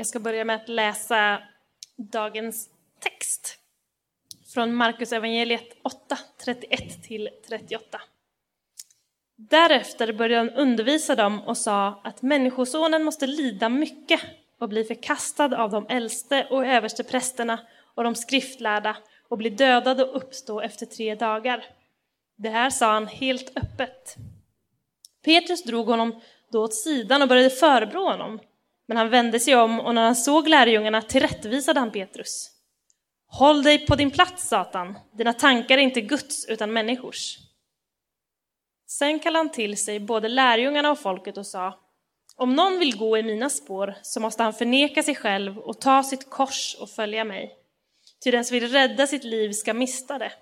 Jag ska börja med att läsa dagens text från Markus evangeliet 8, 31 till 38. Därefter började han undervisa dem och sa att Människosonen måste lida mycket och bli förkastad av de äldste och överste prästerna och de skriftlärda och bli dödad och uppstå efter tre dagar. Det här sa han helt öppet. Petrus drog honom då åt sidan och började förebrå honom. Men han vände sig om och när han såg lärjungarna tillrättvisade han Petrus. Håll dig på din plats, Satan. Dina tankar är inte Guds utan människors. Sen kallade han till sig både lärjungarna och folket och sa Om någon vill gå i mina spår så måste han förneka sig själv och ta sitt kors och följa mig. Ty den som vill rädda sitt liv ska mista det.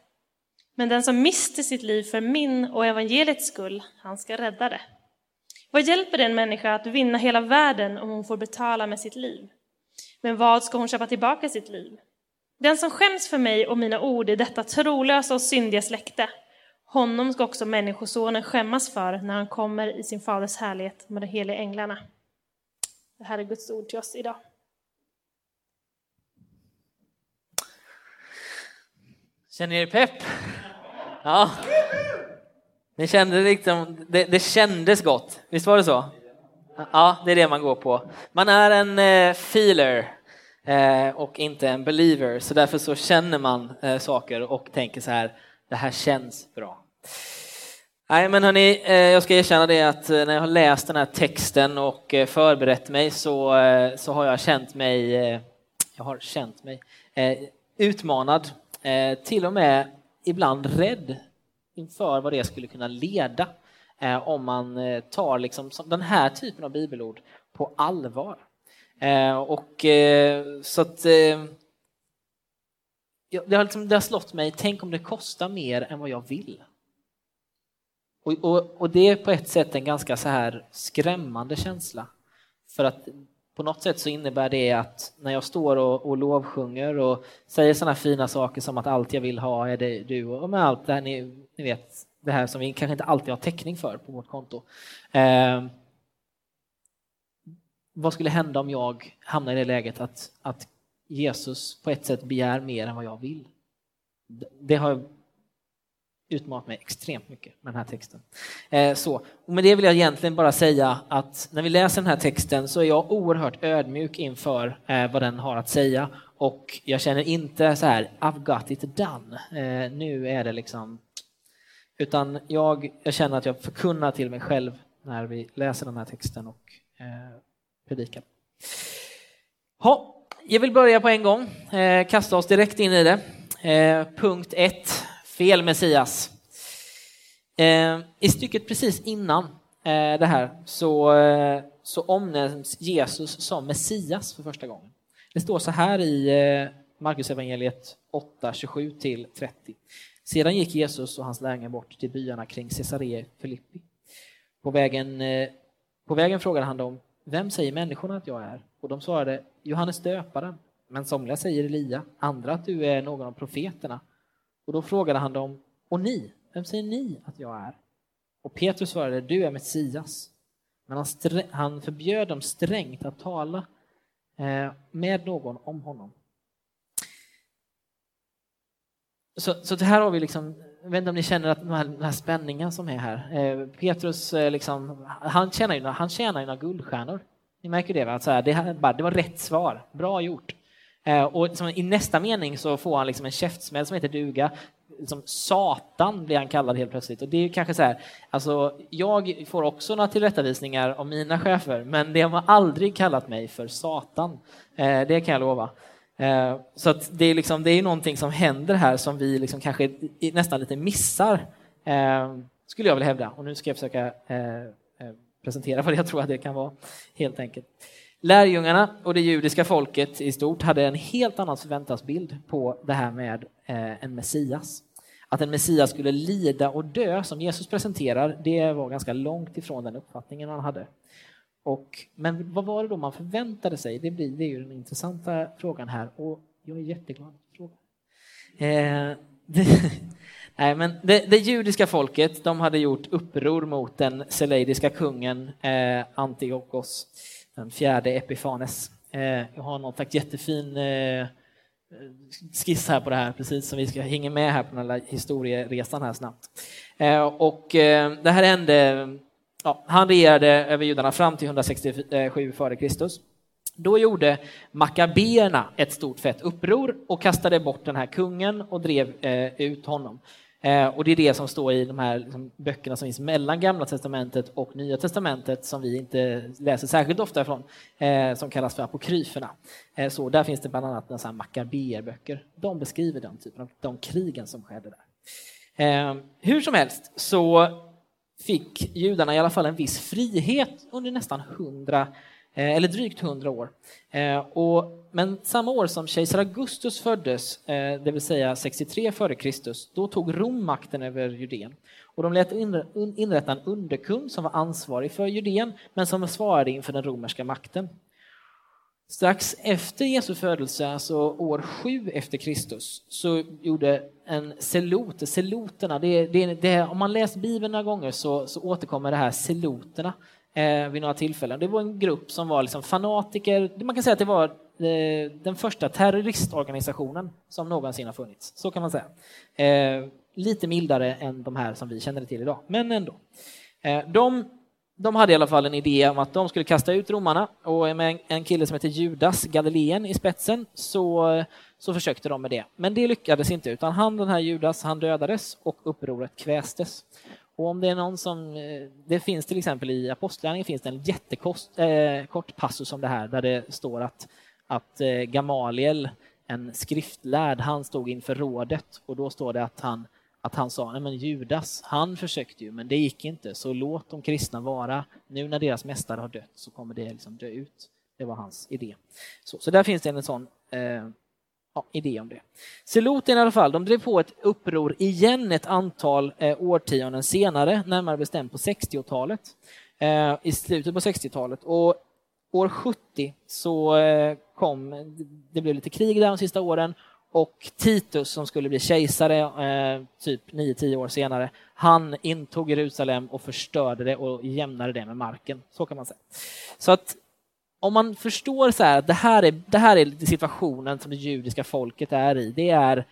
Men den som mister sitt liv för min och evangeliets skull, han ska rädda det. Vad hjälper det en människa att vinna hela världen om hon får betala med sitt liv? Men vad ska hon köpa tillbaka sitt liv? Den som skäms för mig och mina ord i detta trolösa och syndiga släkte, honom ska också Människosonen skämmas för när han kommer i sin faders härlighet med de heliga änglarna. Det här är Guds ord till oss idag. Känner ni er pepp? Ja. Ni kände liksom, det, det kändes gott, visst var det så? Ja, det är det man går på. Man är en eh, feeler eh, och inte en believer, så därför så känner man eh, saker och tänker så här, det här känns bra. Nej, men hörni, eh, jag ska erkänna det att eh, när jag har läst den här texten och eh, förberett mig så, så har jag känt mig, jag har känt mig utmanad, till och med ibland rädd inför vad det skulle kunna leda eh, om man eh, tar liksom den här typen av bibelord på allvar. Eh, och så att det har, liksom, det har slått mig, tänk om det kostar mer än vad jag vill. Och, och, och, det är på ett sätt en ganska så här skrämmande känsla. För att på något sätt så innebär det att när jag står och, och lovsjunger och säger sådana fina saker som att allt jag vill ha är det du och med allt det här ni, ni vet, det här som vi kanske inte alltid har täckning för på vårt konto. Eh, vad skulle hända om jag hamnar i det läget att, att Jesus på ett sätt begär mer än vad jag vill? Det har utmanat mig extremt mycket med den här texten. Eh, så, och med det vill jag egentligen bara säga att när vi läser den här texten så är jag oerhört ödmjuk inför eh, vad den har att säga och jag känner inte så här, I've got it done, eh, nu är det liksom... Utan jag, jag känner att jag förkunnar till mig själv när vi läser den här texten och eh, predikar. Ha, jag vill börja på en gång, eh, kasta oss direkt in i det. Eh, punkt 1 fel Messias. Eh, I stycket precis innan eh, det här så, eh, så omnämns Jesus som Messias för första gången. Det står så här i eh, Markus evangeliet 8, 27 30. Sedan gick Jesus och hans lärjungar bort till byarna kring Caesarea Filippi. På vägen, eh, på vägen frågade han dem, vem säger människorna att jag är? Och de svarade, Johannes döparen, men somliga säger Elia, andra att du är någon av profeterna och då frågade han dem, och ni, vem säger ni att jag är? Och Petrus svarade, du är Messias. Men han, han förbjöd dem strängt att tala eh, med någon om honom. Så, så det här har vi liksom, jag vet inte om ni känner att den här, den här spänningen som är här. Eh, Petrus, eh, liksom, han tjänar ju, han tjänar ju några guldstjärnor. Ni märker det, va? Att så här, det, det var rätt svar, bra gjort. Eh, och liksom I nästa mening så får han liksom en käftsmäll som heter duga. Liksom Satan blir han kallad helt plötsligt. Och det är kanske så här, alltså, jag får också några tillrättavisningar av mina chefer, men de har aldrig kallat mig för Satan. Eh, det kan jag lova. Eh, så det är, liksom, det är någonting som händer här som vi liksom kanske nästan lite missar, skulle jag vilja hävda. Och nu ska jag försöka presentera vad jag tror att det kan vara, helt enkelt. Lärjungarna och det judiska folket i stort hade en helt annan förväntansbild på det här med eh, en Messias. Att en Messias skulle lida och dö, som Jesus presenterar, det var ganska långt ifrån den uppfattningen man hade. Och, men vad var det då man förväntade sig? Det, blir, det är ju den intressanta frågan här och jag är jätteglad för frågan. Eh, det, nej, men det, det, judiska folket de hade gjort uppror mot den seleidiska kungen eh, Antiochos den fjärde Epifanes. Eh, jag har någon slags jättefin eh, skiss här på det här, precis som vi ska hänga med här på den här historieresan här snabbt. Eh, och det här hände, ja, han regerade över judarna fram till 167 f.Kr. Då gjorde makabeerna ett stort fett uppror och kastade bort den här kungen och drev ut honom. Eh, och det är det som står i de här liksom, böckerna som finns mellan Gamla Testamentet och Nya Testamentet som vi inte läser särskilt ofta ifrån, eh, som kallas för apokryferna. Eh, så där finns det bland annat några Makabeerböcker. De beskriver den typen av de krigen som skedde där. Eh, hur som helst så fick judarna i alla fall en viss frihet under nästan hundra Eh, eller drygt 100 år. Eh, och, men samma år som kejsar Augustus föddes, eh, det vill säga 63 f.Kr., då tog Rom makten över Judeen. Och de lät inrätta en underkung som var ansvarig för Judeen, men som svarade inför den romerska makten. Strax efter Jesu födelse, alltså år 7 efter Kristus, så gjorde en selot, seloterna, det, det, det, om man läst Bibeln några gånger så, så återkommer det här seloterna eh, vid några tillfällen. Det var en grupp som var liksom fanatiker. Man kan säga att det var eh, den första terroristorganisationen som någonsin har funnits. Så kan man säga. Eh, lite mildare än de här som vi känner till idag, men ändå. Eh, de, de hade i alla fall en idé om att de skulle kasta ut romarna och med en kille som heter Judas Galileen i spetsen så, så försökte de med det. Men det lyckades inte utan han, den här Judas, han dödades och upproret kvästes. Och om det är någon som, eh, det finns till exempel i Apostlagärningarna finns det en jättekort eh, passus om det här där det står att, att eh, Gamaliel, en skriftlärd, han stod inför rådet och då står det att han, att han sa, nej men Judas, han försökte ju men det gick inte så låt de kristna vara, nu när deras mästare har dött så kommer det liksom dö ut. Det var hans idé. Så, så där finns det en sån eh, ja, idé om det. Seloten i alla fall, de drev på ett uppror igen ett antal eh, årtionden senare, närmare bestämt på 60-talet, eh, i slutet på 60-talet. Och år 70 så eh, kom, det blev lite krig där de sista åren och Titus som skulle bli kejsare eh, typ 9-10 år senare, han intog Jerusalem och förstörde det och jämnade det med marken. Så kan man säga. Så att om man förstår så här, att det här, är, det här är situationen som det judiska folket är i. Det är,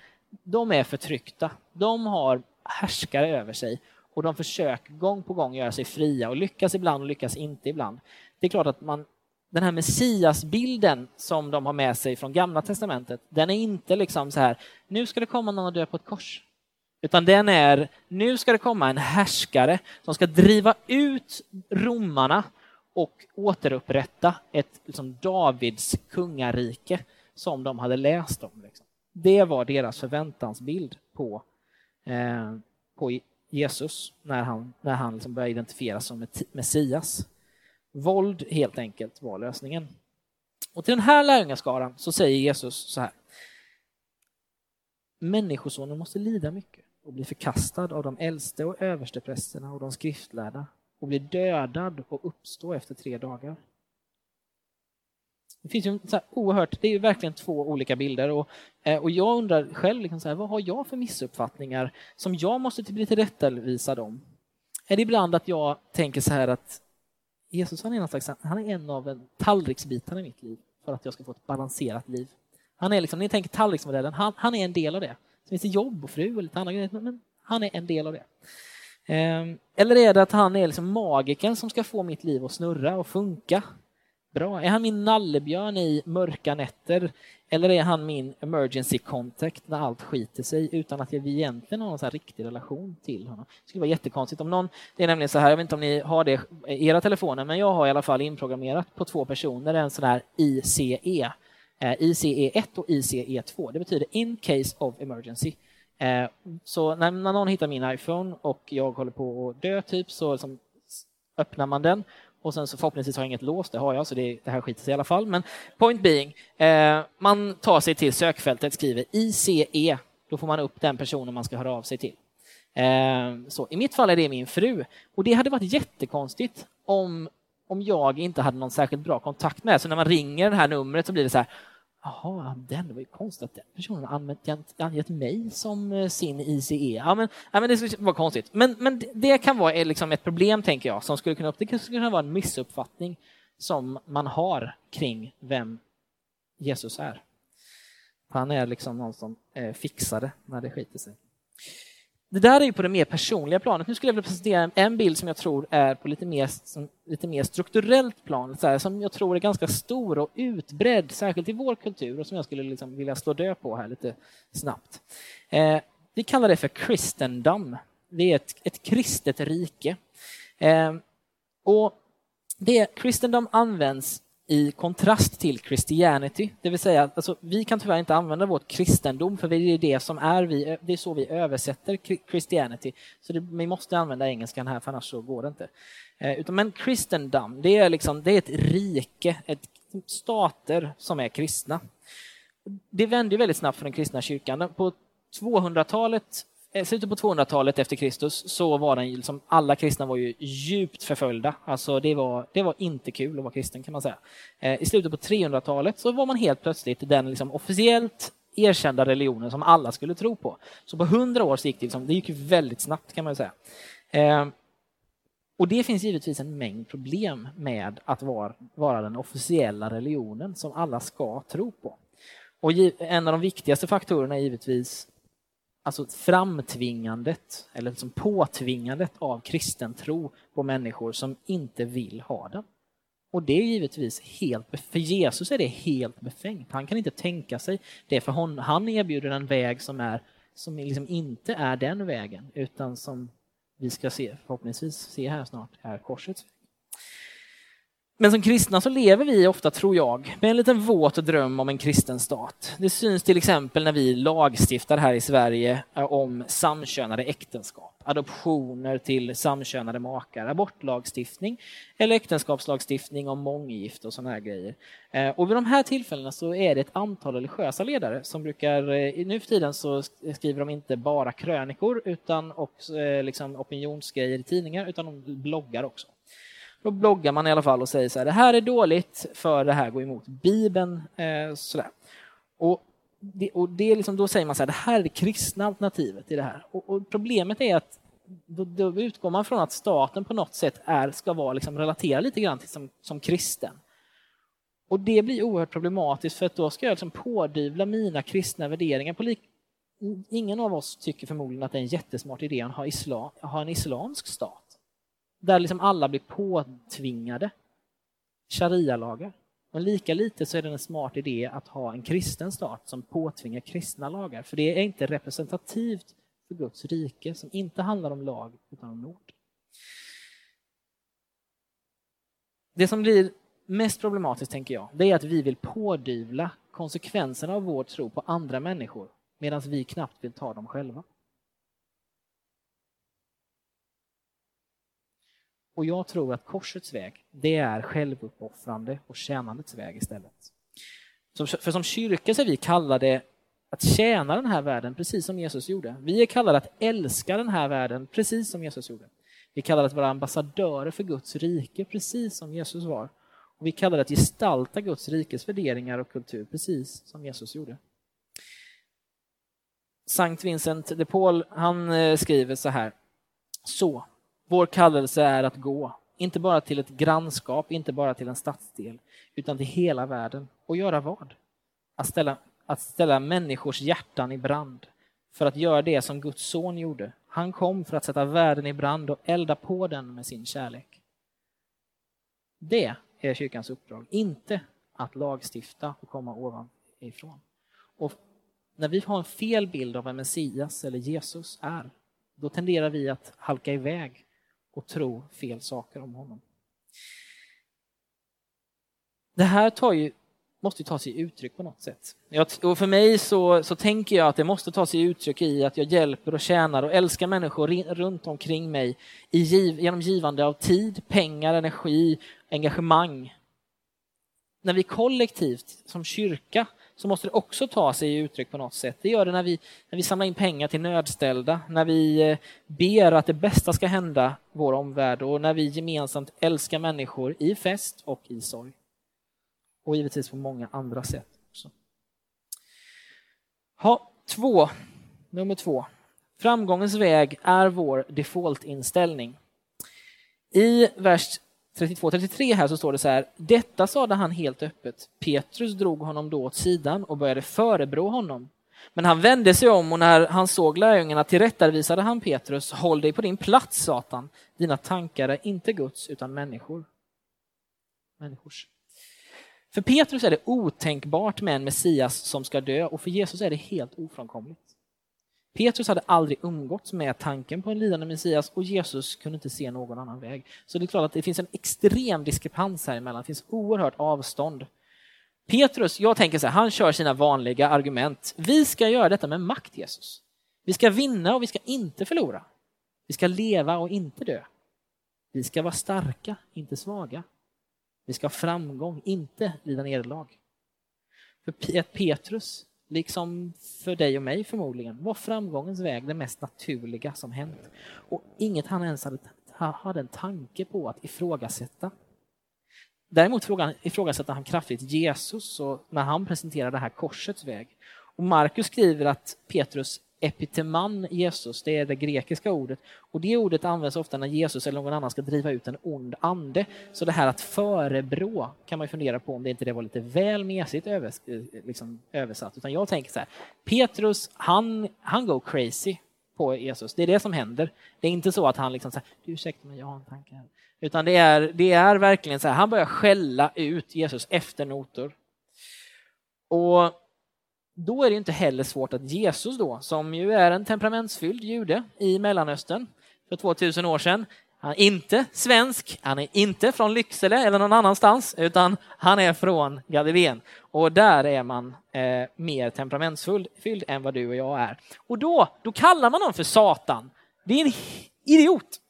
de är förtryckta. De har härskare över sig och de försöker gång på gång göra sig fria och lyckas ibland och lyckas inte ibland. Det är klart att man, den här messiasbilden som de har med sig från gamla testamentet, den är inte liksom så här, nu ska det komma någon och dö på ett kors. Utan den är, nu ska det komma en härskare som ska driva ut romarna och återupprätta ett liksom, Davids kungarike som de hade läst om. Liksom. Det var deras förväntansbild på, eh, på Jesus när han, när han liksom började identifieras som Messias. Våld helt enkelt var lösningen. Och till den här lärjungaskaran så säger Jesus så här. Människosonen måste lida mycket och bli förkastad av de äldste och översteprästerna och de skriftlärda och bli dödad och uppstå efter tre dagar. Det finns ju så oerhört, det är ju verkligen två olika bilder och, eh, och jag undrar själv, liksom så här, vad har jag för missuppfattningar som jag måste bli tillrättavisad om? Är det ibland att jag tänker så här att Jesus han är, någon slags, han är en av tallriksbitarna i mitt liv för att jag ska få ett balanserat liv. Han är liksom, ni tänker tallriksmodellen, han, han är en del av det. Så finns det jobb och fru och lite andra grejer, men han är en del av det. Ehm, eller är det att han är liksom magiken som ska få mitt liv att snurra och funka? Bra. Är han min nallebjörn i mörka nätter? Eller är han min emergency contact när allt skiter sig utan att vi egentligen har en riktig relation till honom? Det skulle vara jättekonstigt om någon, det är nämligen så här, jag vet inte om ni har det i era telefoner, men jag har i alla fall inprogrammerat på två personer en sån här ICE, eh, ICE 1 och ICE 2. Det betyder in case of emergency. Eh, så när, någon hittar min iPhone och jag håller på att dö typ så liksom öppnar man den och sen så förhoppningsvis har jag inget lås, det har jag så det, det här skiter sig i alla fall. Men point being, eh, man tar sig till sökfältet, skriver ICE, då får man upp den personen man ska höra av sig till. Eh, så I mitt fall är det min fru och det hade varit jättekonstigt om, om jag inte hade någon särskilt bra kontakt med. Så när man ringer det här numret så blir det så här Jaha, den, det var ju konstigt att den personen har använt, angett mig som eh, sin ICE. Ja, men, ja, men det var konstigt. Men, men det kan vara liksom ett problem, tänker jag, som skulle kunna, det skulle kunna vara en missuppfattning som man har kring vem Jesus är. Han är liksom någon som eh, fixar det när det skiter sig. Det där är ju på det mer personliga planet. Nu skulle jag vilja presentera en bild som jag tror är på lite mer, som, lite mer strukturellt plan, så här, som jag tror är ganska stor och utbredd, särskilt i vår kultur och som jag skulle liksom vilja slå död på här lite snabbt. Eh, vi kallar det för kristendom. Det är ett, ett kristet rike. Eh, och det, kristendom används i kontrast till Christianity, det vill säga alltså, vi kan tyvärr inte använda vårt kristendom för det är det som är vi, det är så vi översätter Christianity. Så det, vi måste använda engelskan här för annars så går det inte. Eh, utan, men kristendom, det är, liksom, det är ett rike, ett, stater som är kristna. Det vände väldigt snabbt för den kristna kyrkan. På 200-talet Eh, slutet på 200-talet efter Kristus så var den liksom, alla kristna var ju djupt förföljda. Alltså det var, det var inte kul att vara kristen kan man säga. Eh, I slutet på 300-talet så var man helt plötsligt den liksom officiellt erkända religionen som alla skulle tro på. Så på 100 år så gick det, liksom, det gick väldigt snabbt kan man säga. Eh, och det finns givetvis en mängd problem med att vara, vara den officiella religionen som alla ska tro på. Och en av de viktigaste faktorerna är givetvis alltså framtvingandet eller liksom påtvingandet av kristen tro på människor som inte vill ha den. Och det är givetvis helt, för Jesus är det helt befängt. Han kan inte tänka sig det, för hon, han erbjuder en väg som, är, som liksom inte är den vägen, utan som vi ska se, förhoppningsvis se här snart, är korsets väg. Men som kristna så lever vi ofta, tror jag, med en liten våt dröm om en kristen stat. Det syns till exempel när vi lagstiftar här i Sverige eh, om samkönade äktenskap, adoptioner till samkönade makar, abortlagstiftning eller äktenskapslagstiftning om månggifte och sådana här grejer. Eh, och vid de här tillfällena så är det ett antal religiösa ledare som brukar, eh, nu för tiden så skriver de inte bara krönikor utan också liksom opinionsgrejer i tidningar utan de bloggar också. Då bloggar man i alla fall och säger så här, det här är dåligt för det här går emot Bibeln. Eh, sådär. Och, det, och det är liksom, då säger man så här, det här är det kristna alternativet i det här. Och, och problemet är att då, då, utgår man från att staten på något sätt är, ska vara liksom relaterad lite grann till som, som kristen. Och det blir oerhört problematiskt för att då ska jag liksom pådyvla mina kristna värderingar på lik... Ingen av oss tycker förmodligen att det är en jättesmart idé att ha, islam, ha en islamsk stat. Där liksom alla blir påtvingade sharia-lagar. Men lika lite så är det en smart idé att ha en kristen stat som påtvingar kristna lagar. För det är inte representativt för Guds rike som inte handlar om lag utan om nåd. Det som blir mest problematiskt, tänker jag, det är att vi vill pådyvla konsekvenserna av vår tro på andra människor medan vi knappt vill ta dem själva. Och jag tror att korsets väg, det är självuppoffrande och tjänandets väg istället. För som kyrka så är vi kallade att tjäna den här världen precis som Jesus gjorde. Vi är kallade att älska den här världen precis som Jesus gjorde. Vi är kallade att vara ambassadörer för Guds rike precis som Jesus var. Och vi är kallade att gestalta Guds rikes värderingar och kultur precis som Jesus gjorde. Sankt Vincent de Paul han eh, skriver så här. Så, vår kallelse är att gå, inte bara till ett grannskap, inte bara till en stadsdel, utan till hela världen. Och göra vad? Att ställa, att ställa människors hjärtan i brand för att göra det som Guds son gjorde. Han kom för att sätta världen i brand och elda på den med sin kärlek. Det är kyrkans uppdrag, inte att lagstifta och komma ovanifrån. Och när vi har en fel bild av vem Messias eller Jesus är, då tenderar vi att halka iväg och tro fel saker om honom. Det här tar ju, måste ta sig uttryck på något sätt. Jag, och för mig så, så tänker jag att det måste ta sig uttryck i att jag hjälper och tjänar och älskar människor runt omkring mig i genom givande av tid, pengar, energi, engagemang. När vi kollektivt som kyrka så måste det också ta sig uttryck på något sätt. Det gör det när vi, när vi samlar in pengar till nödställda, när vi eh, ber att det bästa ska hända vår omvärld och när vi gemensamt älskar människor i fest och i sorg. Och givetvis på många andra sätt också. Ha, två. Nummer två. Framgångens väg är vår defaultinställning. I vers 32-33 här så står det så här. Detta sade han helt öppet. Petrus drog honom då åt sidan och började förebrå honom. Men han vände sig om och när han såg lärjungarna tillrättavisade han Petrus. Håll dig på din plats, Satan. Dina tankar är inte Guds utan människor. Människors. För Petrus är det otänkbart med en Messias som ska dö och för Jesus är det helt ofrånkomligt. Petrus hade aldrig umgåtts med tanken på en lidande Messias och Jesus kunde inte se någon annan väg. Så det är klart att det finns en extrem diskrepans här emellan, det finns oerhört avstånd. Petrus, jag tänker så här, han kör sina vanliga argument. Vi ska göra detta med makt, Jesus. Vi ska vinna och vi ska inte förlora. Vi ska leva och inte dö. Vi ska vara starka, inte svaga. Vi ska ha framgång, inte lida nederlag. För Petrus, liksom för dig och mig förmodligen, var framgångens väg det mest naturliga som hänt. Och inget han ens hade, hade en tanke på att ifrågasätta. Däremot ifrågasätter han kraftigt Jesus och när han presenterar det här korsets väg. Och Markus skriver att Petrus epiteman Jesus, det är det grekiska ordet. Och det ordet används ofta när Jesus eller någon annan ska driva ut en ond ande. Så det här att förebrå kan man fundera på om det inte det var lite väl mesigt övers liksom översatt. Utan jag tänker så här, Petrus, han, han går crazy på Jesus. Det är det som händer. Det är inte så att han liksom säger, du ursäkta mig, jag har en tanke här. Utan det är, det är verkligen så här, han börjar skälla ut Jesus efter noter. Och då är det inte heller svårt att Jesus då, som ju är en temperamentsfylld jude i Mellanöstern för 2000 år sedan, han är inte svensk, han är inte från Lycksele eller någon annanstans, utan han är från Galileen. Och där är man eh, mer temperamentsfylld än vad du och jag är. Och då, då kallar man honom för Satan. Det är en idiot.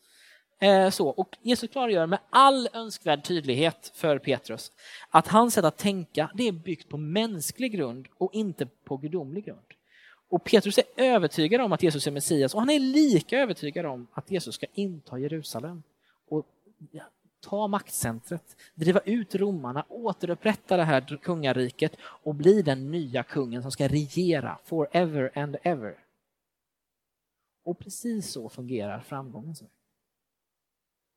Eh, så, och Jesus klargör med all önskvärd tydlighet för Petrus att hans sätt att tänka det är byggt på mänsklig grund och inte på gudomlig grund. Och Petrus är övertygad om att Jesus är Messias och han är lika övertygad om att Jesus ska inta Jerusalem och ta maktcentret, driva ut romarna, återupprätta det här kungariket och bli den nya kungen som ska regera forever and ever. Och precis så fungerar framgångens väg.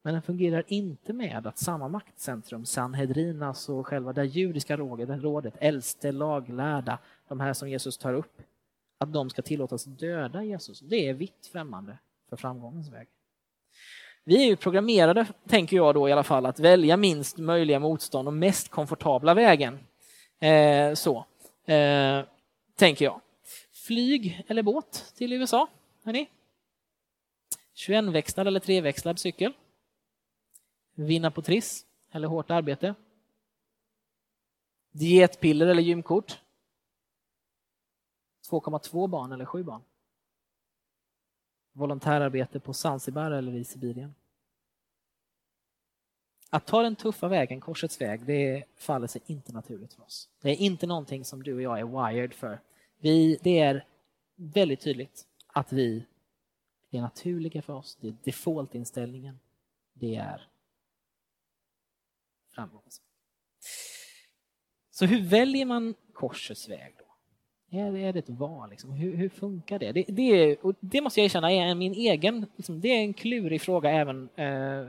Men den fungerar inte med att samma maktcentrum, Sanhedrin, alltså själva det judiska rådet, äldste, laglärda, de här som Jesus tar upp, att de ska tillåtas döda Jesus. Det är vitt främmande för framgångens väg. Vi är ju programmerade, tänker jag då i alla fall, att välja minst möjliga motstånd och mest komfortabla vägen. Eh, så, eh, tänker jag. Flyg eller båt till USA, hörni? 21-växlad eller treväxlad cykel? Vinna på Triss eller hårt arbete? Dietpiller eller gymkort? 2,2 barn eller 7 barn? Volontärarbete på Zanzibar eller i Sibirien? Att ta den tuffa vägen, korsets väg, det faller sig inte naturligt för oss. Det är inte någonting som du och jag är wired för. Vi, det är väldigt tydligt att vi det är naturliga för oss, det är defaultinställningen. Det är framgångsväg. Så hur väljer man korsets väg då? Är det, är det ett val? Liksom? Hur, hur, funkar det? Det, det, det, måste jag erkänna är min egen, liksom, det är en klurig fråga även, eh,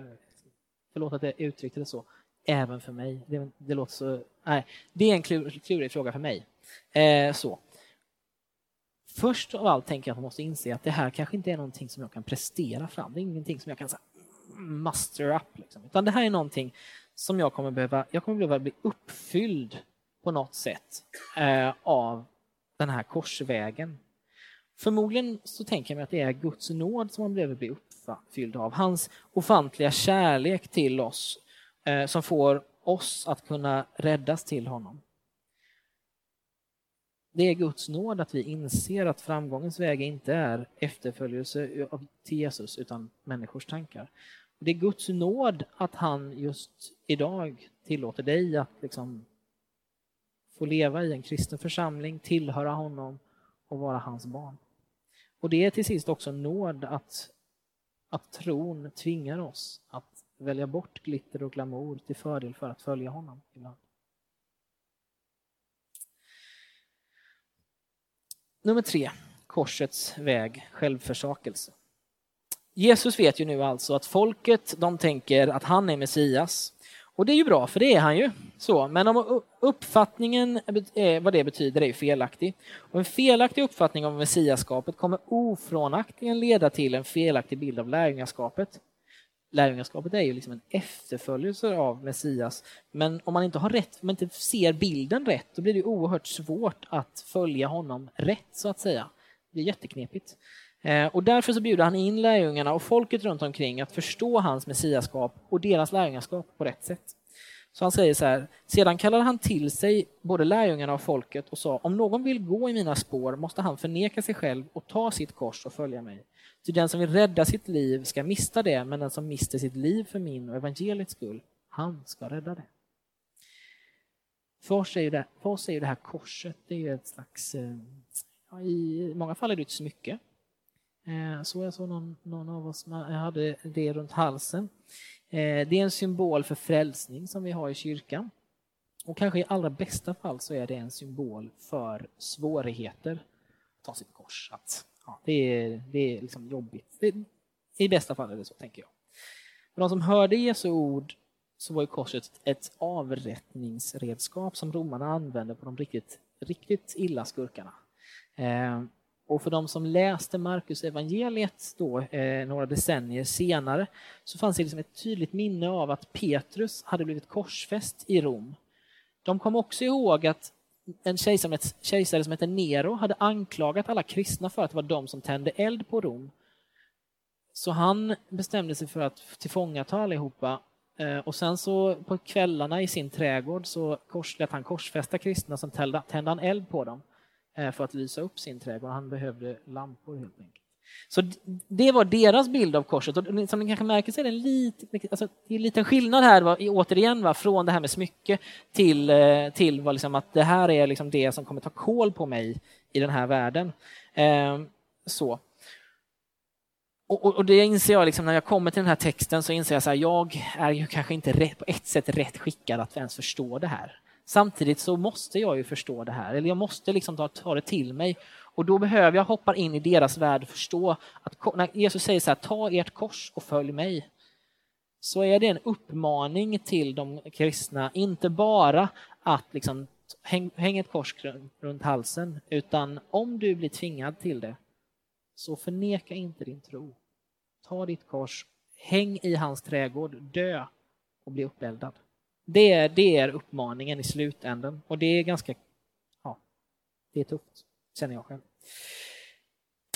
förlåt att jag uttryckte det så, även för mig. Det, det låter så, nej, det är en klur, klurig fråga för mig. Eh, så. Först av allt tänker jag att man måste inse att det här kanske inte är någonting som jag kan prestera fram. Det är ingenting som jag kan så här, master up. Liksom. Utan det här är någonting som jag kommer behöva, jag kommer behöva bli uppfylld på något sätt eh, av den här korsvägen. Förmodligen så tänker jag mig att det är Guds nåd som man behöver bli uppfylld av. Hans ofantliga kärlek till oss eh, som får oss att kunna räddas till honom. Det är Guds nåd att vi inser att framgångens väg inte är efterföljelse till Jesus utan människors tankar. Det är Guds nåd att han just idag tillåter dig att liksom få leva i en kristen församling, tillhöra honom och vara hans barn. Och det är till sist också nåd att, att tron tvingar oss att välja bort glitter och glamour till fördel för att följa honom ibland. Nummer tre, korsets väg, självförsakelse. Jesus vet ju nu alltså att folket de tänker att han är Messias. Och det är ju bra, för det är han ju. Så, men om uppfattningen eh, eh, vad det betyder är ju felaktig. Och en felaktig uppfattning om messiaskapet kommer ofrånaktligen leda till en felaktig bild av lärjungaskapet. Lärjungaskapet är ju liksom en efterföljelse av Messias. Men om man inte har rätt, om man inte ser bilden rätt, då blir det oerhört svårt att följa honom rätt, så att säga. Det är jätteknepigt. Eh, och därför så bjuder han in lärjungarna och folket runt omkring att förstå hans messiaskap och deras lärjungaskap på rätt sätt. Så han säger så här, sedan kallade han till sig både lärjungarna och folket och sa, om någon vill gå i mina spår måste han förneka sig själv och ta sitt kors och följa mig. Ty den som vill rädda sitt liv ska mista det, men den som mister sitt liv för min och evangeliets skull, han ska rädda det. För oss är ju det, för oss är det här korset det är ett slags, eh, ja, i många fall är det ett smycke. Eh, så jag såg någon, någon av oss som hade det runt halsen. Eh, det är en symbol för frälsning som vi har i kyrkan. Och kanske i allra bästa fall så är det en symbol för svårigheter. att Ta sitt kors. Att, ja, det är, det är liksom jobbigt. Det, I bästa fall är det så, tänker jag. För de som hörde Jesu ord så var ju korset ett avrättningsredskap som romarna använde på de riktigt, riktigt illa skurkarna. Eh, och för de som läste Markus evangeliet då, eh, några decennier senare så fanns det liksom ett tydligt minne av att Petrus hade blivit korsfäst i Rom. De kom också ihåg att en kejsare, kejsare som hette Nero hade anklagat alla kristna för att det var de som tände eld på Rom. Så han bestämde sig för att tillfångata allihopa eh, och sen så på kvällarna i sin trädgård så lät han korsfästa kristna, som tände han eld på dem. Eh, för att lysa upp sin trädgård. Han behövde lampor helt enkelt. Så det var deras bild av korset. Och som ni kanske märker så är det en, lit, alltså, det är en liten skillnad här, va, återigen, va, från det här med smycke till, eh, till va, liksom, att det här är liksom det som kommer ta koll på mig i den här världen. Eh, så. Och, och, och, det inser jag, liksom, när jag kommer till den här texten så inser jag att jag är ju kanske inte rätt, på ett sätt rätt skickad att ens förstå det här. Samtidigt så måste jag ju förstå det här, eller jag måste liksom ta, ta det till mig. Och då behöver jag hoppa in i deras värld och förstå att när Jesus säger så här, ta ert kors och följ mig. Så är det en uppmaning till de kristna, inte bara att liksom häng, häng ett kors runt halsen, utan om du blir tvingad till det, så förneka inte din tro. Ta ditt kors, häng i hans trädgård, dö och bli uppeldad. Det är, det är uppmaningen i slutändan och det är ganska, ja, det är tufft, känner jag själv.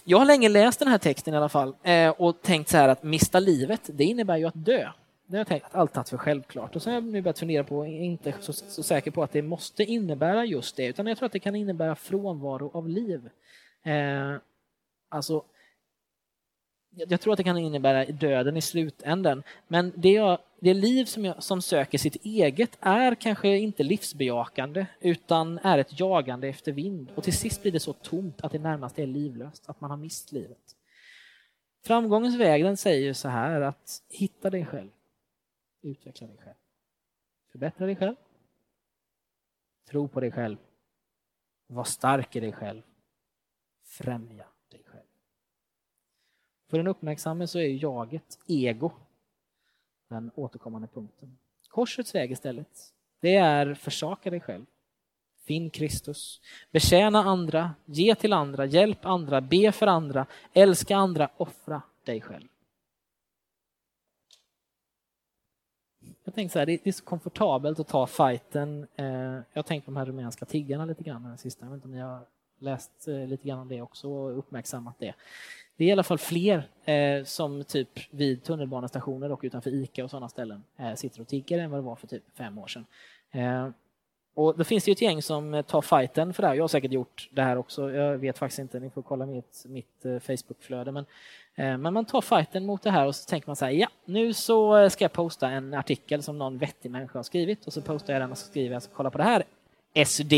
Jag har länge läst den här texten i alla fall eh, och tänkt så här att mista livet, det innebär ju att dö. Det har jag tänkt, alltid tagit för självklart. Och så har jag nu börjat fundera på, inte så, så säker på att det måste innebära just det, utan jag tror att det kan innebära frånvaro av liv. Eh, alltså, jag tror att det kan innebära döden i slutänden. Men det, jag, det liv som, jag, som söker sitt eget är kanske inte livsbejakande utan är ett jagande efter vind. Och till sist blir det så tomt att det närmast är livlöst, att man har mist livet. Framgångens väg den säger så här att hitta dig själv, utveckla dig själv, förbättra dig själv, tro på dig själv, var stark i dig själv, främja för den uppmärksamme så är jaget, ego, den återkommande punkten. Korsets väg istället, det är försaka dig själv. Finn Kristus. Betjäna andra, ge till andra, hjälp andra, be för andra, älska andra, offra dig själv. Jag tänkte så här, det är så komfortabelt att ta fighten. Eh, jag har tänkt på de här rumänska tiggarna lite grann den sista. Jag vet inte om ni har läst eh, lite grann om det också och uppmärksammat det. Det är i alla fall fler eh, som typ vid tunnelbanestationer och utanför ICA och sådana ställen eh, sitter och tigger än vad det var för typ fem år sedan. Eh, och då finns det ju ett gäng som eh, tar fighten för det här. Jag har säkert gjort det här också. Jag vet faktiskt inte, ni får kolla mitt, mitt eh, Facebookflöde. Men, eh, men man tar fighten mot det här och så tänker man så här, ja, nu så eh, ska jag posta en artikel som någon vettig människa har skrivit och så postar jag den och så skriver jag, så kolla på det här, SD,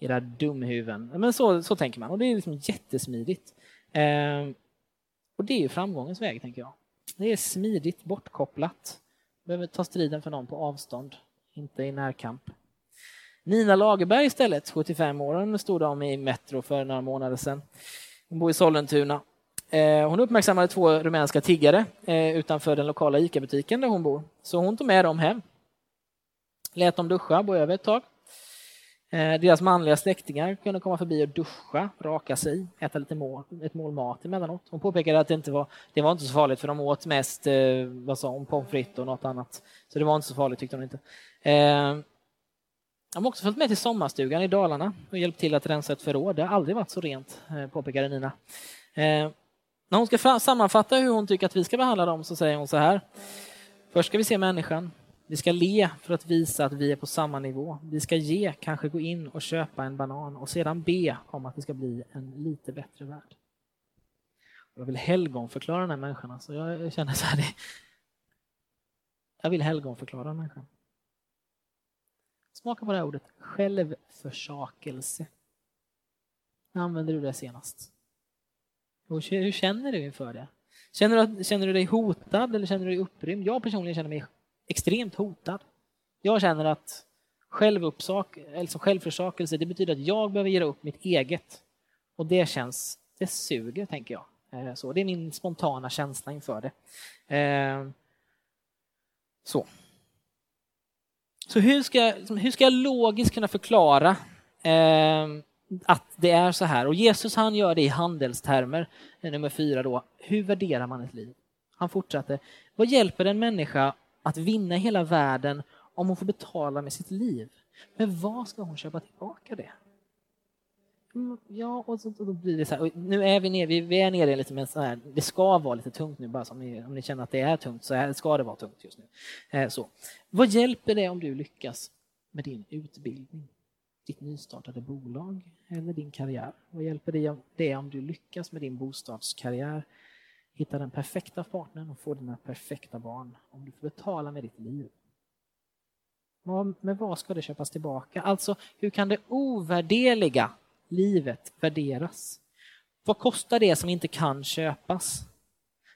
era dumhuvuden. Men så, så tänker man och det är liksom jättesmidigt. Eh, och det är ju framgångens väg, tänker jag. Det är smidigt bortkopplat. Behöver ta striden för någon på avstånd, inte i närkamp. Nina Lagerberg istället, 75 år, hon stod om i Metro för några månader sedan. Hon bor i Sollentuna. Ehm, hon uppmärksammade två rumänska tiggare eh, utanför den lokala ICA-butiken där hon bor. Så hon tog med dem hem. Lät dem duscha, bo över ett tag. Eh, deras manliga släktingar kunde komma förbi och duscha, raka sig, äta lite mål, ett mål mat emellanåt. Hon påpekade att det inte var, det var inte så farligt för de åt mest eh, vad sa hon, pommes frites och något annat. Så det var inte så farligt tyckte hon inte. Eh, de har också följt med till sommarstugan i Dalarna och hjälpt till att rensa ett förråd. Det har aldrig varit så rent, påpekade Nina. När hon ska sammanfatta hur hon tycker att vi ska behandla dem så säger hon så här. Först ska vi se människan. Vi ska le för att visa att vi är på samma nivå. Vi ska ge, kanske gå in och köpa en banan och sedan be om att det ska bli en lite bättre värld. Jag vill helgonförklara den här människan. Alltså jag känner så här, jag vill helgonförklara människan. Smaka på det här ordet, självförsakelse. När använde du det senast? hur känner du inför det? Känner du, känner du dig hotad eller känner du dig upprymd? Jag personligen känner mig extremt hotad. Jag känner att självuppsak, alltså självförsakelse, det betyder att jag behöver ge upp mitt eget. Och det känns, det suger, tänker jag. Eh, så det är min spontana känsla inför det. Eh, så. Så hur ska, liksom, hur ska jag logiskt kunna förklara eh, att det är så här. Och Jesus han gör det i handelstermer, eh, nummer fyra då. Hur värderar man ett liv? Han fortsatte. Vad hjälper en människa att vinna hela världen om hon får betala med sitt liv? Men vad ska hon köpa tillbaka det? Ja, och, så, och då blir det så här. Nu är vi nere, vi, är nere lite med så här, det ska vara lite tungt nu bara, om ni, om ni känner att det är tungt så här ska det vara tungt just nu. Eh, så. Vad hjälper det om du lyckas med din utbildning? ditt nystartade bolag eller din karriär? Vad hjälper det om du lyckas med din bostadskarriär? Hitta den perfekta partnern och få dina perfekta barn om du får betala med ditt liv. Men vad ska det köpas tillbaka? Alltså, hur kan det ovärderliga livet värderas? Vad kostar det som inte kan köpas?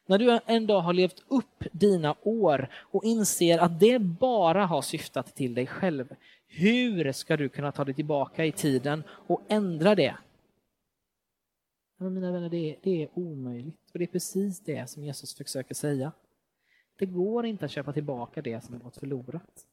När du en dag har levt upp dina år och inser att det bara har syftat till dig själv, hur ska du kunna ta dig tillbaka i tiden och ändra det? Men mina vänner, det är, det är omöjligt. Och det är precis det som Jesus försöker säga. Det går inte att köpa tillbaka det som har gått förlorat.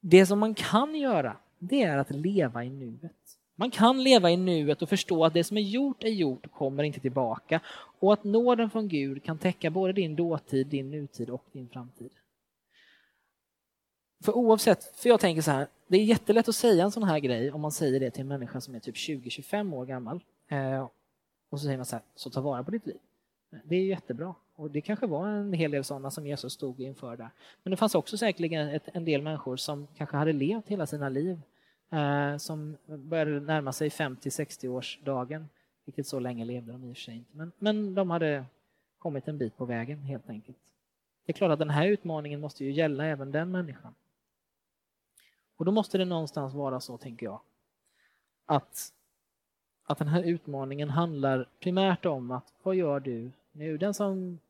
Det som man kan göra, det är att leva i nuet. Man kan leva i nuet och förstå att det som är gjort är gjort och kommer inte tillbaka. Och att nåden från Gud kan täcka både din dåtid, din nutid och din framtid. För oavsett, för jag tänker så här, det är jättelätt att säga en sån här grej om man säger det till en människa som är typ 20-25 år gammal. Eh, och så säger man så här, så ta vara på ditt liv. Det är jättebra. Och det kanske var en hel del sådana som Jesus stod inför där. Men det fanns också säkerligen ett, en del människor som kanske hade levt hela sina liv eh, som började närma sig 50-60 årsdagen. Vilket så länge levde de i och för sig inte. Men, men de hade kommit en bit på vägen helt enkelt. Det är klart att den här utmaningen måste ju gälla även den människan. Och då måste det någonstans vara så, tänker jag, att, att den här utmaningen handlar primärt om att vad gör du nu? Den som,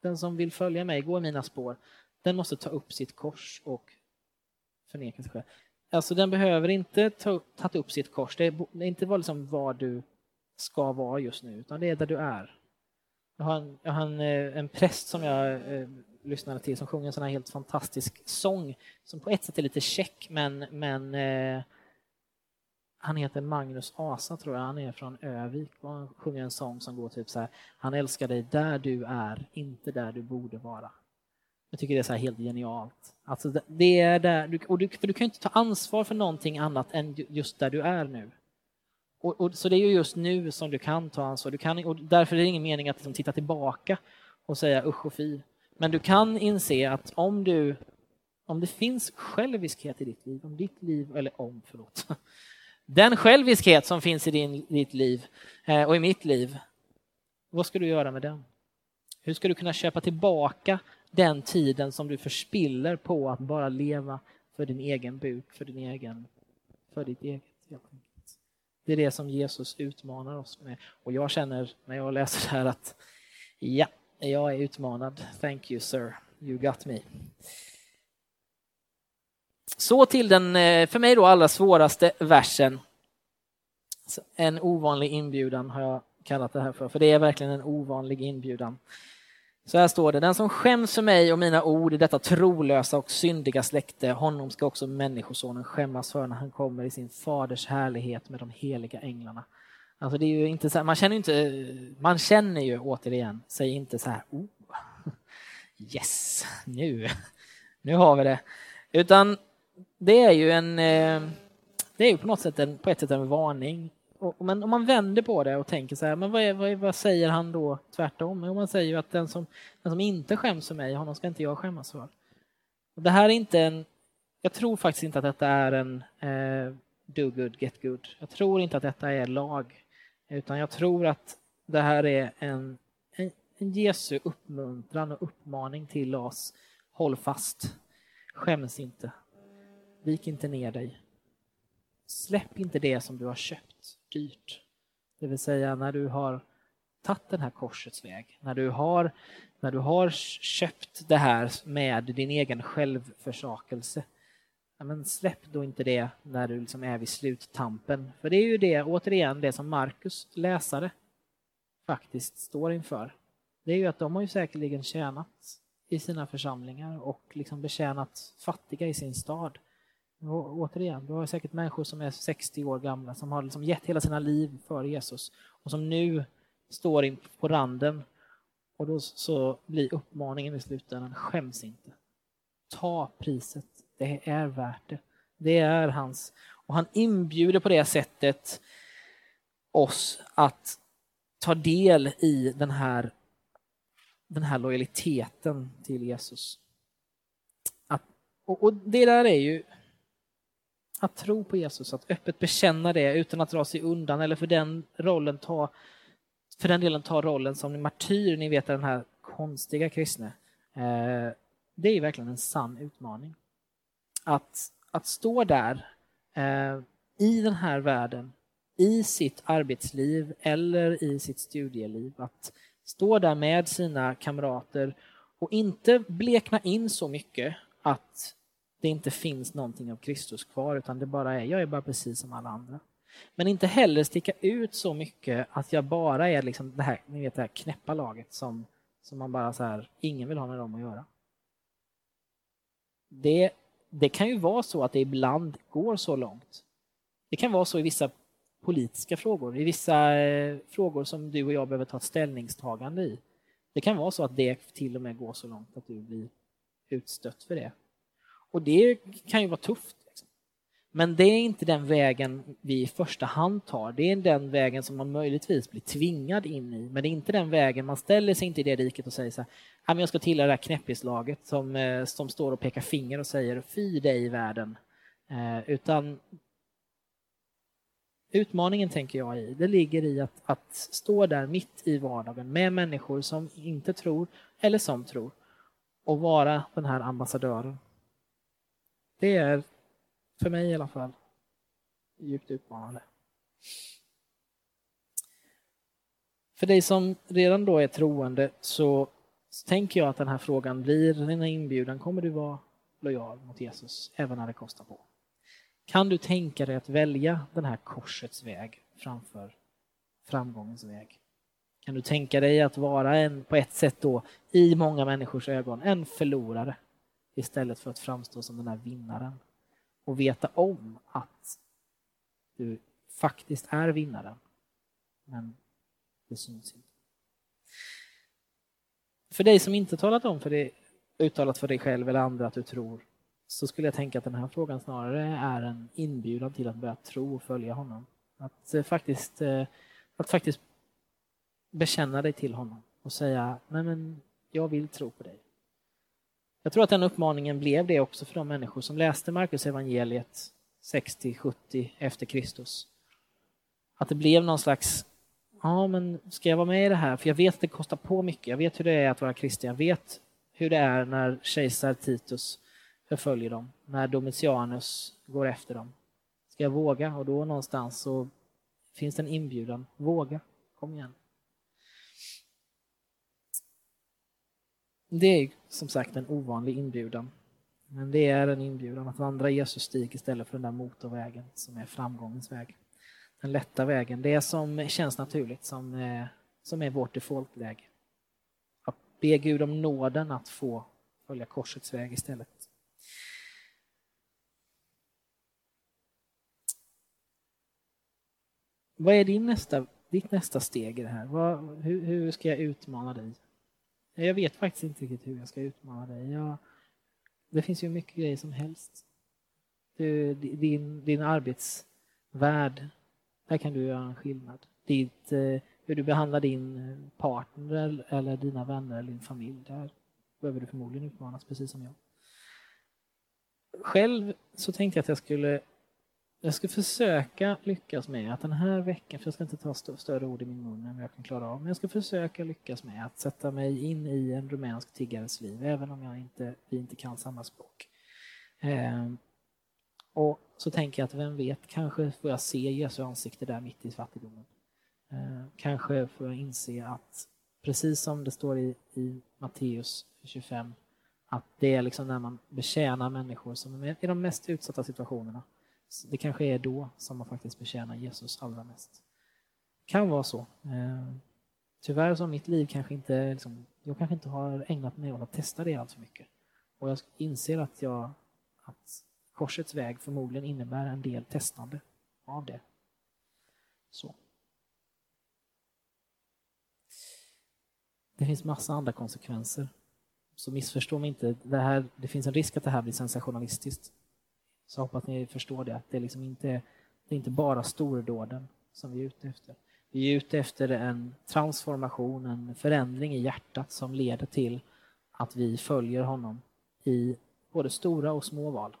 den som vill följa mig, gå i mina spår, den måste ta upp sitt kors och förneka sig själv. Alltså den behöver inte ta, ta upp sitt kors, det är, inte är inte liksom var du ska vara just nu, utan det är där du är. Jag har en, jag har en, eh, en präst som jag eh, lyssnade till som sjunger en sån här helt fantastisk sång som på ett sätt är lite check men, men eh, han heter Magnus Asa tror jag, han är från Övik och han sjunger en sång som går typ så här Han älskar dig där du är, inte där du borde vara. Jag tycker det är så helt genialt. Alltså det är där, och du, för du kan inte ta ansvar för någonting annat än just där du är nu. Och, och, så det är ju just nu som du kan ta ansvar. Du kan, och därför är det ingen mening att liksom titta tillbaka och säga usch och fy. Men du kan inse att om, du, om det finns själviskhet i ditt liv, om ditt liv, eller om, förlåt, den själviskhet som finns i din, ditt liv eh, och i mitt liv, vad ska du göra med den? Hur ska du kunna köpa tillbaka den tiden som du förspiller på att bara leva för din egen buk, för din egen, för ditt eget. Det är det som Jesus utmanar oss med. Och jag känner när jag läser det här att ja, jag är utmanad. Thank you sir, you got me. Så till den, eh, för mig då, allra svåraste versen. En ovanlig inbjudan har jag kallat det här för, för det är verkligen en ovanlig inbjudan. Så här står det, den som skäms för mig och mina ord i detta trolösa och syndiga släkte, honom ska också Människosonen skämmas för när han kommer i sin faders härlighet med de heliga änglarna. Alltså det är ju inte så här, man känner ju inte, man känner ju återigen, sig inte så här, oh, yes, nu, nu har vi det. Utan det är ju en, eh, det är ju på något sätt en, på ett sätt en varning men om man vänder på det och tänker så här, men vad, är, vad, vad säger han då tvärtom? Jo, man säger ju att den som, den som inte skäms för mig, honom ska inte jag skämmas för. Och det här är inte en, jag tror faktiskt inte att detta är en eh, do good, get good. Jag tror inte att detta är lag, utan jag tror att det här är en, en, en Jesu uppmuntran och uppmaning till oss. Håll fast, skäms inte, vik inte ner dig. Släpp inte det som du har köpt dyrt. Det vill säga när du har tagit den här korsets väg, när du har, när du har köpt det här med din egen självförsakelse. Ja, men släpp då inte det när du liksom är vid sluttampen. För det är ju det, återigen, det som Markus läsare faktiskt står inför. Det är ju att de har ju säkerligen tjänat i sina församlingar och liksom betjänat fattiga i sin stad. Och återigen, du har säkert människor som är 60 år gamla som har liksom gett hela sina liv för Jesus och som nu står in på randen och då så blir uppmaningen i slutändan, skäms inte. Ta priset, det är värt det. Det är hans. Och han inbjuder på det sättet oss att ta del i den här, den här lojaliteten till Jesus. Att, och, och det där är ju att tro på Jesus, att öppet bekänna det utan att dra sig undan eller för den rollen ta för den delen ta rollen som martyr, ni vet den här konstiga kristne. Eh, det är verkligen en sann utmaning. Att, att stå där eh, i den här världen, i sitt arbetsliv eller i sitt studieliv, att stå där med sina kamrater och inte blekna in så mycket att det inte finns någonting av Kristus kvar utan det bara är, jag är bara precis som alla andra. Men inte heller sticka ut så mycket att jag bara är liksom det här, ni vet det här knäppa laget som, som man bara så här, ingen vill ha med dem att göra. Det, det kan ju vara så att det ibland går så långt. Det kan vara så i vissa politiska frågor, i vissa eh, frågor som du och jag behöver ta ett ställningstagande i. Det kan vara så att det till och med går så långt att du blir utstött för det. Och det kan ju vara tufft. Men det är inte den vägen vi i första hand tar. Det är den vägen som man möjligtvis blir tvingad in i. Men det är inte den vägen, man ställer sig inte i det riket och säger så här, jag ska tillhöra det här knäppislaget som, eh, som står och pekar finger och säger fy dig i världen. Eh, utan utmaningen tänker jag i, det ligger i att, att stå där mitt i vardagen med människor som inte tror eller som tror och vara den här ambassadören. Det är, för mig i alla fall, djupt utmanande. För dig som redan då är troende så tänker jag att den här frågan blir, den här inbjudan, kommer du vara lojal mot Jesus även när det kostar på? Kan du tänka dig att välja den här korsets väg framför framgångens väg? Kan du tänka dig att vara en, på ett sätt då, i många människors ögon, en förlorare? istället för att framstå som den här vinnaren. Och veta om att du faktiskt är vinnaren. Men det syns inte. För dig som inte talat om för dig, uttalat för dig själv eller andra att du tror så skulle jag tänka att den här frågan snarare är en inbjudan till att börja tro och följa honom. Att eh, faktiskt, eh, att faktiskt bekänna dig till honom och säga, nej men jag vill tro på dig. Jag tror att den uppmaningen blev det också för de människor som läste Markus evangeliet 60-70 efter Kristus. Att det blev någon slags, ja men ska jag vara med i det här? För jag vet att det kostar på mycket. Jag vet hur det är att vara kristen. Jag vet hur det är när kejsar Titus förföljer dem, när Domitianus går efter dem. Ska jag våga? Och då någonstans så finns det en inbjudan. Våga, kom igen. Det är som sagt en ovanlig inbjudan. Men det är en inbjudan att vandra Jesus stig istället för den där motorvägen som är framgångens väg. den lätta vägen, det som känns naturligt, som, eh, som är vårt defaultläge. Att be Gud om nåden att få följa korsets väg istället. Vad är din nästa, ditt nästa steg i det här? Vad, hur, hur, ska jag utmana dig? Jag vet faktiskt inte riktigt hur jag ska utmana dig. Jag, det finns ju mycket grejer som helst. Du, din, din arbetsvärld, där kan du göra en skillnad. Ditt, eh, hur du behandlar din eh, partner eller dina vänner eller din familj, där behöver du förmodligen utmanas precis som jag. Själv så tänkte jag att jag skulle jag ska försöka lyckas med att den här veckan, för jag ska inte ta st större ord i min mun än vad jag kan klara av, men jag ska försöka lyckas med att sätta mig in i en rumänsk tiggares liv, även om jag inte, vi inte kan samma språk. Eh, och så tänker jag att vem vet, kanske får jag se Jesu ansikte där mitt i fattigdomen. Eh, kanske får jag inse att precis som det står i, i Matteus 25, att det är liksom när man betjänar människor som är i de mest utsatta situationerna det kanske är då som man faktiskt betjänar Jesus allra mest. Kan vara så. Eh, tyvärr så har mitt liv kanske inte, liksom, jag kanske inte har ägnat mig åt att testa det allt för mycket. Och jag inser att, jag, att korsets väg förmodligen innebär en del testande av det. Så. Det finns massa andra konsekvenser. Så missförstå mig inte. Det, här, det finns en risk att det här blir sensationalistiskt. Så hoppas ni förstår det, att det, liksom inte, det är inte bara stordåden som vi är ute efter. Vi är ute efter en transformation, en förändring i hjärtat som leder till att vi följer honom i både stora och små val.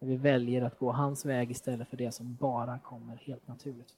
Vi väljer att gå hans väg istället för det som bara kommer helt naturligt.